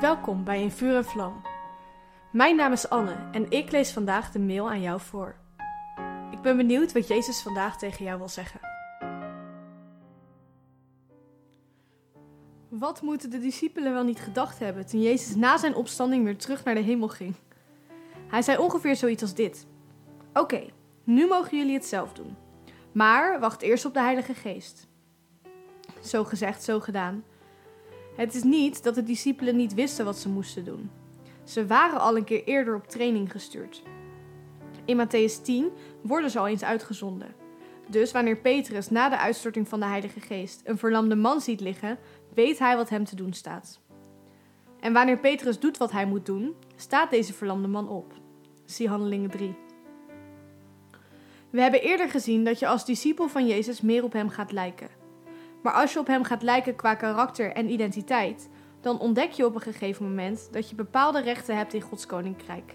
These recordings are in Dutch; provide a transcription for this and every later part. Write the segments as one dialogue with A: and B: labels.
A: Welkom bij In Vuur en Vlam. Mijn naam is Anne en ik lees vandaag de mail aan jou voor. Ik ben benieuwd wat Jezus vandaag tegen jou wil zeggen. Wat moeten de discipelen wel niet gedacht hebben toen Jezus na zijn opstanding weer terug naar de hemel ging? Hij zei ongeveer zoiets als dit: Oké, nu mogen jullie het zelf doen. Maar wacht eerst op de Heilige Geest. Zo gezegd, zo gedaan. Het is niet dat de discipelen niet wisten wat ze moesten doen. Ze waren al een keer eerder op training gestuurd. In Matthäus 10 worden ze al eens uitgezonden. Dus wanneer Petrus na de uitstorting van de Heilige Geest een verlamde man ziet liggen, weet hij wat hem te doen staat. En wanneer Petrus doet wat hij moet doen, staat deze verlamde man op. Zie Handelingen 3. We hebben eerder gezien dat je als discipel van Jezus meer op hem gaat lijken. Maar als je op hem gaat lijken qua karakter en identiteit, dan ontdek je op een gegeven moment dat je bepaalde rechten hebt in Gods koninkrijk.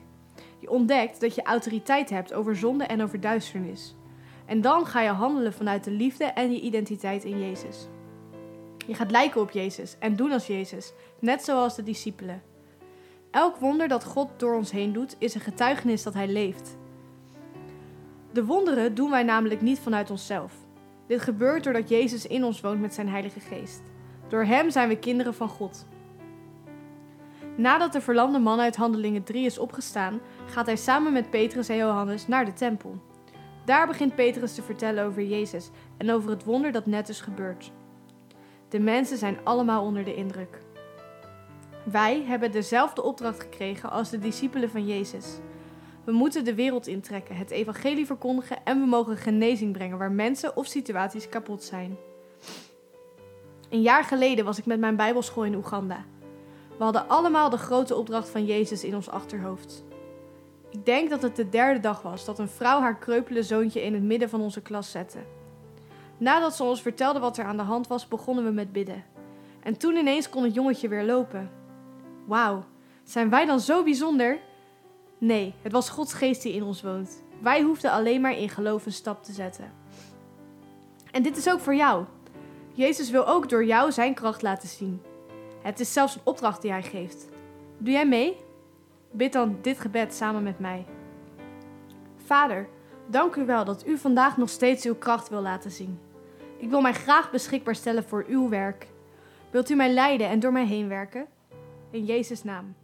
A: Je ontdekt dat je autoriteit hebt over zonde en over duisternis. En dan ga je handelen vanuit de liefde en je identiteit in Jezus. Je gaat lijken op Jezus en doen als Jezus, net zoals de discipelen. Elk wonder dat God door ons heen doet, is een getuigenis dat Hij leeft. De wonderen doen wij namelijk niet vanuit onszelf. Dit gebeurt doordat Jezus in ons woont met zijn Heilige Geest. Door Hem zijn we kinderen van God. Nadat de verlamde man uit Handelingen 3 is opgestaan, gaat hij samen met Petrus en Johannes naar de tempel. Daar begint Petrus te vertellen over Jezus en over het wonder dat net is gebeurd. De mensen zijn allemaal onder de indruk. Wij hebben dezelfde opdracht gekregen als de discipelen van Jezus. We moeten de wereld intrekken, het evangelie verkondigen en we mogen genezing brengen waar mensen of situaties kapot zijn. Een jaar geleden was ik met mijn Bijbelschool in Oeganda. We hadden allemaal de grote opdracht van Jezus in ons achterhoofd. Ik denk dat het de derde dag was dat een vrouw haar kreupele zoontje in het midden van onze klas zette. Nadat ze ons vertelde wat er aan de hand was, begonnen we met bidden. En toen ineens kon het jongetje weer lopen. Wauw, zijn wij dan zo bijzonder? Nee, het was Gods geest die in ons woont. Wij hoefden alleen maar in geloof een stap te zetten. En dit is ook voor jou. Jezus wil ook door jou zijn kracht laten zien. Het is zelfs een opdracht die hij geeft. Doe jij mee? Bid dan dit gebed samen met mij. Vader, dank u wel dat u vandaag nog steeds uw kracht wil laten zien. Ik wil mij graag beschikbaar stellen voor uw werk. Wilt u mij leiden en door mij heen werken? In Jezus' naam.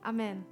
A: Amen.